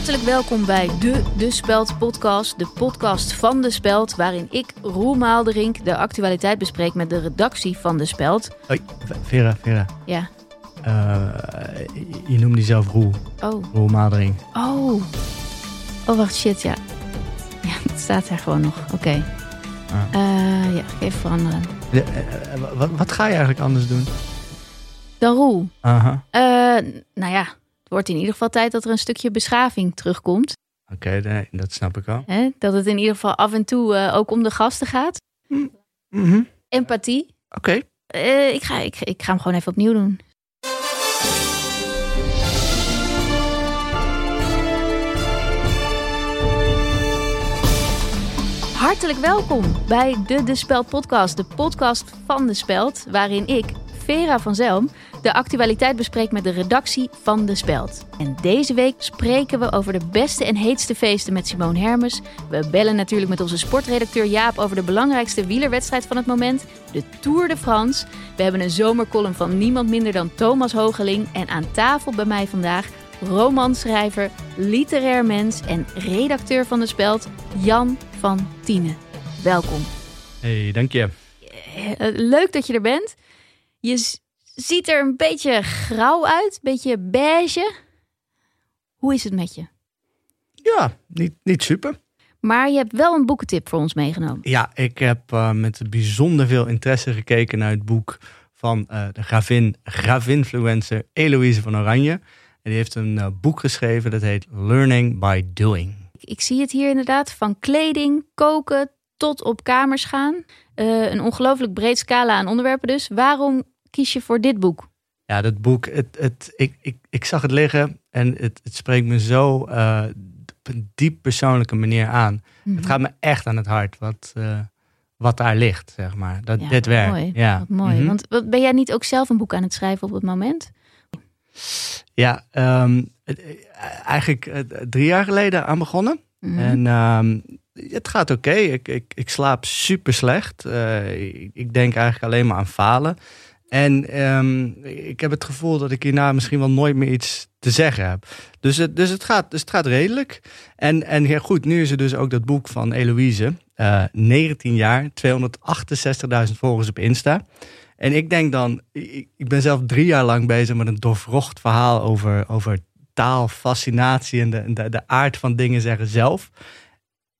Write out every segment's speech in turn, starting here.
Hartelijk welkom bij de De Speld podcast, de podcast van De Speld, waarin ik, Roel Maalderink, de actualiteit bespreek met de redactie van De Speld. Hoi, Vera, Vera. Ja. Uh, je noemde jezelf Roel. Oh. Roel Madering. Oh. Oh, wacht, shit, ja. Ja, het staat er gewoon nog. Oké. Okay. Ah. Uh, ja, even veranderen. Uh, wat, wat, ga je eigenlijk anders doen? Dan Roel? Aha. nou ja, wordt in ieder geval tijd dat er een stukje beschaving terugkomt. Oké, nee, dat snap ik al. He, dat het in ieder geval af en toe uh, ook om de gasten gaat. Mm -hmm. Empathie. Oké. Okay. Uh, ik, ga, ik, ik ga hem gewoon even opnieuw doen. Hartelijk welkom bij de De Speld podcast, de podcast van De Speld, waarin ik, Vera van Zelm, de actualiteit bespreekt met de redactie van De Speld. En deze week spreken we over de beste en heetste feesten met Simone Hermes. We bellen natuurlijk met onze sportredacteur Jaap over de belangrijkste wielerwedstrijd van het moment, de Tour de France. We hebben een zomercolumn van niemand minder dan Thomas Hogeling. En aan tafel bij mij vandaag romanschrijver, literair mens en redacteur van De Speld, Jan van Tienen. Welkom. Hey, dank je. Leuk dat je er bent. Je ziet er een beetje grauw uit, een beetje beige. Hoe is het met je? Ja, niet, niet super. Maar je hebt wel een boekentip voor ons meegenomen. Ja, ik heb uh, met bijzonder veel interesse gekeken naar het boek van uh, de gravin, gravinfluencer Eloïse van Oranje. En die heeft een uh, boek geschreven dat heet Learning by Doing. Ik zie het hier inderdaad van kleding, koken tot op kamers gaan. Een ongelooflijk breed scala aan onderwerpen dus. Waarom kies je voor dit boek? Ja, dat boek, het, het, ik, ik, ik zag het liggen en het, het spreekt me zo uh, op een diep persoonlijke manier aan. Mm -hmm. Het gaat me echt aan het hart wat, uh, wat daar ligt, zeg maar. Dat, ja, dit werk. Mooi, ja, wat mooi. Mm -hmm. Want ben jij niet ook zelf een boek aan het schrijven op het moment? Ja, um, eigenlijk drie jaar geleden aan begonnen. Mhm. En um, het gaat oké. Ik, ik, ik slaap super slecht. Uh, ik, denk eigenlijk alleen maar aan falen. En um, ik heb het gevoel dat ik hierna misschien wel nooit meer iets te zeggen heb. Dus het, dus het, gaat, dus het gaat redelijk. En, en goed, nu is er dus ook dat boek van Eloïse. Uh, 19 jaar, 268.000 volgers op Insta. En ik denk dan, ik, ik ben zelf drie jaar lang bezig met een doorvrocht verhaal over, over taal, fascinatie en de, de, de aard van dingen zeggen zelf.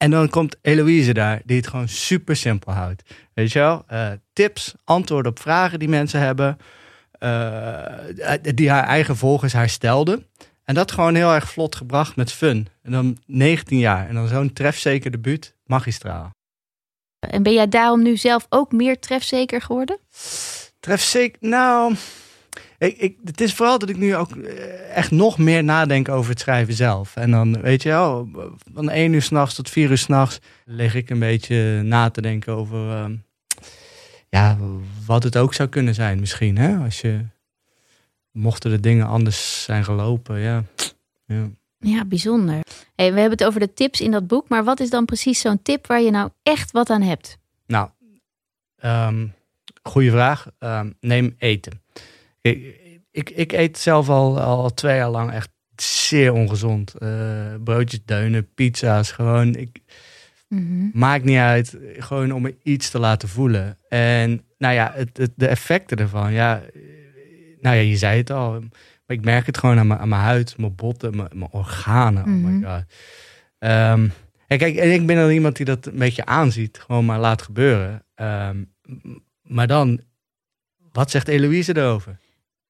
En dan komt Eloïse daar, die het gewoon super simpel houdt. Weet je wel? Uh, tips, antwoorden op vragen die mensen hebben. Uh, die haar eigen volgers haar stelde. En dat gewoon heel erg vlot gebracht met fun. En dan 19 jaar. En dan zo'n trefzeker debuut, magistraal. En ben jij daarom nu zelf ook meer trefzeker geworden? Trefzeker? Nou, ik, ik, het is vooral dat ik nu ook echt nog meer nadenk over het schrijven zelf. En dan, weet je wel, van één uur s'nachts tot vier uur s'nachts lig ik een beetje na te denken over uh, ja, wat het ook zou kunnen zijn misschien. Hè? Als je, mochten de dingen anders zijn gelopen, ja. ja. Ja, bijzonder. Hey, we hebben het over de tips in dat boek, maar wat is dan precies zo'n tip waar je nou echt wat aan hebt? Nou, um, goede vraag. Um, neem eten. Ik, ik, ik, eet zelf al, al twee jaar lang echt zeer ongezond. Uh, broodjes, deunen, pizza's, gewoon. Ik, mm -hmm. Maakt niet uit, gewoon om me iets te laten voelen. En nou ja, het, het, de effecten ervan, ja, nou ja, je zei het al. Maar ik merk het gewoon aan mijn, aan mijn huid, mijn botten, mijn, mijn organen. Mhm. Oh my god. Um, ja, kijk, en ik ben dan iemand die dat een beetje aanziet, gewoon maar laat gebeuren. Um, maar dan, wat zegt Eloïse erover?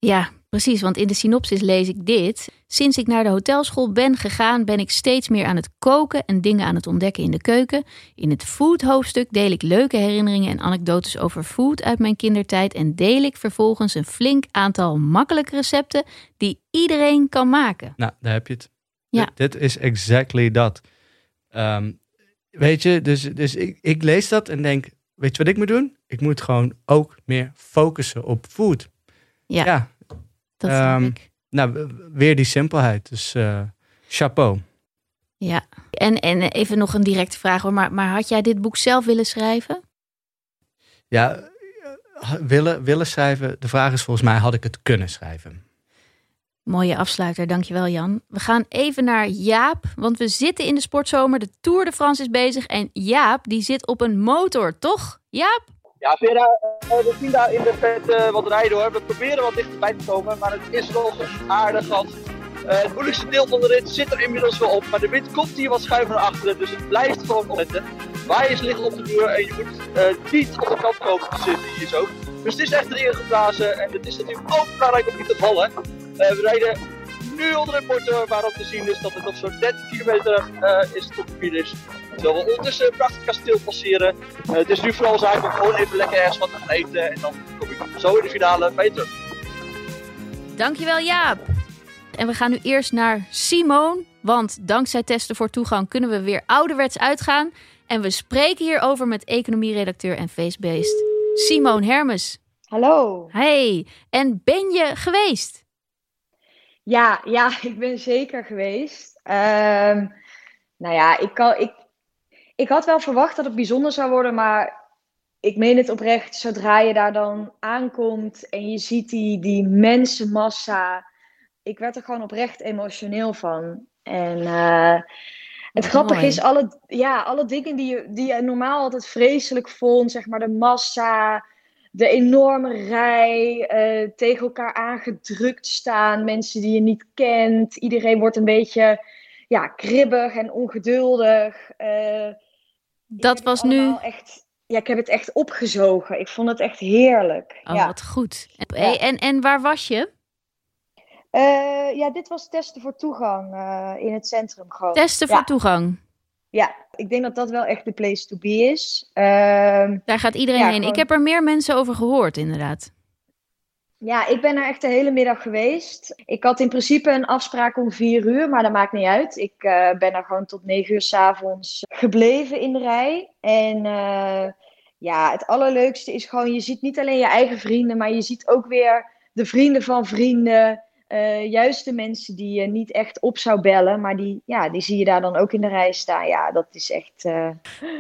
Ja, precies. Want in de synopsis lees ik dit. Sinds ik naar de hotelschool ben gegaan, ben ik steeds meer aan het koken en dingen aan het ontdekken in de keuken. In het food hoofdstuk deel ik leuke herinneringen en anekdotes over food uit mijn kindertijd. En deel ik vervolgens een flink aantal makkelijke recepten die iedereen kan maken. Nou, daar heb je het. Ja. Dit, dit is exactly dat. Um, weet je, dus, dus ik, ik lees dat en denk, weet je wat ik moet doen? Ik moet gewoon ook meer focussen op food. Ja, Ja, dat Ehm, ik. nou, weer die simpelheid. Dus eh, chapeau. Ja, en, en even nog een directe vraag hoor. Maar, maar had jij dit boek zelf willen schrijven? Ja, eh, willen, willen schrijven. De vraag is volgens mij, had ik het kunnen schrijven? Mooie afsluiter, dankjewel Jan. We gaan even naar Jaap, want we zitten in de sportzomer. De Tour de France is bezig en Jaap die zit op een motor, toch? Jaap? Ja, Vera, eh, we zien daar in de vet wat rijden hoor. We proberen wat dichterbij te komen, maar het is nog een aardig gat. Uh, het moeilijkste deel van de rit zit er inmiddels wel op, maar de wind komt hier wat schuiver naar achteren, dus het blijft gewoon opletten. Waaiers liggen op de deur en je moet niet op de kant komen te zitten hier zo. Dus het is echt erin geblazen en het is natuurlijk ook belangrijk om niet te vallen. we rijden nu onder het bord waarop te zien is dat het nog zo'n 30 kilometer is tot de finish. Terwijl we ondertussen een prachtig kasteel passeren. Uh, het is nu vooral zaak om gewoon even lekker ergens wat te gaan eten. En dan kom ik zo in de finale bij je terug. Dankjewel Jaap. En we gaan nu eerst naar Simone. Want dankzij testen voor toegang kunnen we weer ouderwets uitgaan. En we spreken hierover met economieredacteur en feestbeest Simone Hermes. Hallo. Hey, en ben je geweest? Ja, ja, ik ben zeker geweest. Uh, nou ja, ik, kan, ik, ik had wel verwacht dat het bijzonder zou worden, maar ik meen het oprecht, zodra je daar dan aankomt en je ziet die, die mensenmassa, ik werd er gewoon oprecht emotioneel van. En uh, het grappige is, alle, ja, alle dingen die je, die je normaal altijd vreselijk vond, zeg maar de massa, de enorme rij, uh, tegen elkaar aangedrukt staan, mensen die je niet kent, iedereen wordt een beetje ja, kribbig en ongeduldig. Uh, dat was nu. Echt, ja, ik heb het echt opgezogen. Ik vond het echt heerlijk. Oh, ja. wat goed. En, en, en waar was je? Uh, ja, dit was testen voor toegang uh, in het centrum gewoon. Testen voor toegang? Ja, ik denk dat dat wel echt de place to be is. Uh, Daar gaat iedereen heen. Gewoon... Ik heb er meer mensen over gehoord, inderdaad. Ja, ik ben er echt de hele middag geweest. Ik had in principe een afspraak om vier uur, maar dat maakt niet uit. Ik uh, ben er gewoon tot negen uur s'avonds gebleven in de rij. En uh, ja, het allerleukste is gewoon, je ziet niet alleen je eigen vrienden, maar je ziet ook weer de vrienden van vrienden. Uh, juist de mensen die je niet echt op zou bellen, maar die, ja, die zie je daar dan ook in de rij staan. Ja, dat is echt...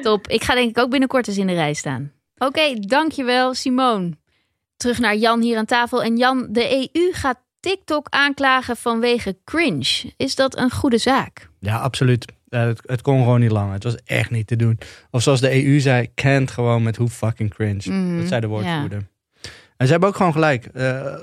Top. Ik ga denk ik ook binnenkort eens in de rij staan. Oké, dankjewel Simone. Terug naar Jan hier aan tafel. En Jan, de EU gaat TikTok aanklagen vanwege cringe. Is dat een goede zaak? Ja, absoluut. Uh, het, het, kon gewoon niet langer. Het was echt niet te doen. Of zoals de EU zei, kent gewoon met hoe fucking cringe. Mm, dat zei de woordvoerder. Ja. En ze hebben ook gewoon gelijk. Uh,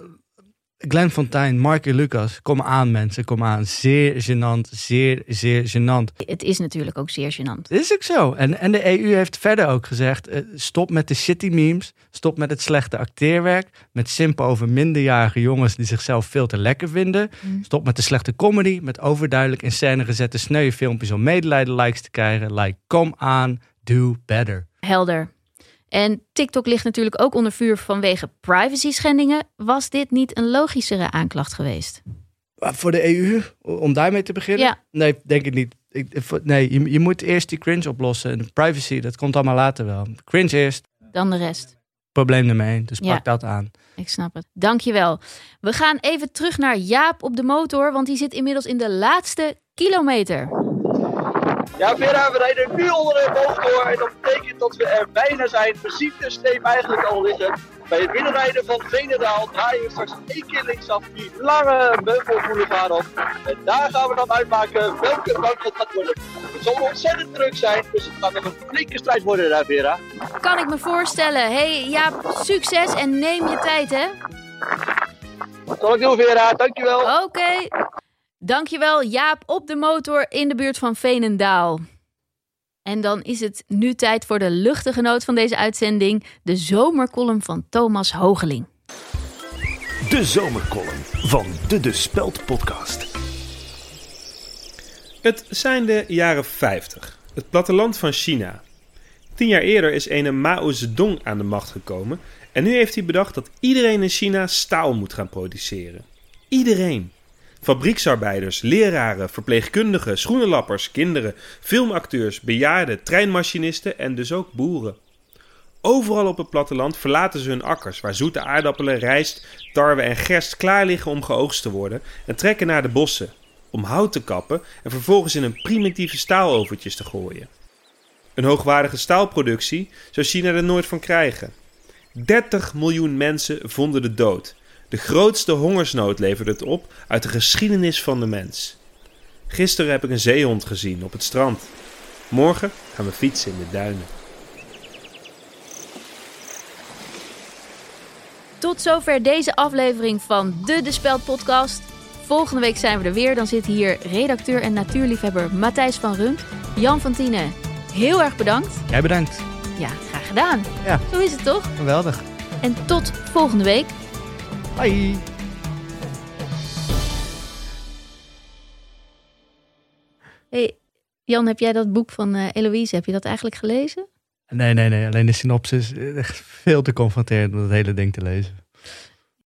Glenn Fontijn, Mark Lucas, kom aan mensen, kom aan. Zeer gênant, zeer, zeer gênant. Het is natuurlijk ook zeer gênant. Is ook zo. En, en de EU heeft verder ook gezegd, uh, stop met de shitty memes, stop met het slechte acteerwerk, met simpel over minderjarige jongens die zichzelf veel te lekker vinden. Mm. Stop met de slechte comedy, met overduidelijk in scène gezette sneuwe filmpjes om medelijden likes te krijgen. Like, kom aan, do better. Helder. En TikTok ligt natuurlijk ook onder vuur vanwege privacy schendingen. Was dit niet een logischere aanklacht geweest? Voor de EU? Om daarmee te beginnen? Ja. Nee, denk ik niet. Ik, nee, je, je, moet eerst die cringe oplossen. En privacy, dat komt allemaal later wel. Cringe eerst. Dan de rest. Probleem ermee, dus pak dat aan. Ik snap het. Dankjewel. We gaan even terug naar Jaap op de motor, want die zit inmiddels in de laatste kilometer. Ja, Vera, we rijden nu onder de boog door en dat betekent dat we er bijna zijn. We zien de streep eigenlijk al liggen. Bij het binnenrijden van Venendaal draaien we straks één keer linksaf die lange Beugelboulevard op. En daar gaan we dan uitmaken welke bank het gaat worden. Het zal ontzettend druk zijn, dus het gaat nog een flinke strijd worden daar, Vera. Kan ik me voorstellen. hey, ja, succes en neem je tijd, hè? Dat zal ik doen, Vera. Dankjewel. Oké. Okay. Dankjewel Jaap op de motor in de buurt van Veenendaal. En dan is het nu tijd voor de luchtige noot van deze uitzending, de zomercolumn van Thomas Hogeling. De zomercolumn van de De Speld podcast. Het zijn de jaren 50, het platteland van China. Tien jaar eerder is ene Mao Zedong aan de macht gekomen en nu heeft hij bedacht dat iedereen in China staal moet gaan produceren. Iedereen. Fabrieksarbeiders, leraren, verpleegkundigen, schoenenlappers, kinderen, filmacteurs, bejaarden, treinmachinisten en dus ook boeren. Overal op het platteland verlaten ze hun akkers, waar zoete aardappelen, rijst, tarwe en gerst klaar liggen om geoogst te worden, en trekken naar de bossen, om hout te kappen en vervolgens in een primitieve staalovertjes te gooien. Een hoogwaardige staalproductie zou China er nooit van krijgen. 30 miljoen mensen vonden de dood. De grootste hongersnood leverde het op uit de geschiedenis van de mens. Gisteren heb ik een zeehond gezien op het strand. Morgen gaan we fietsen in de duinen. Tot zover deze aflevering van de De Speld podcast. Volgende week zijn we er weer. Dan zit hier redacteur en natuurliefhebber Matthijs van Rund. Jan van Tienen, heel erg bedankt. Jij bedankt. Ja, graag gedaan. Ja. Zo is het toch? Geweldig. En tot volgende week. Bye. Hey, Jan, heb jij dat boek van eh, Eloïse, heb je dat eigenlijk gelezen? Nee, nee, nee. Alleen de synopsis. eh, Echt veel te confronterend om dat hele ding te lezen.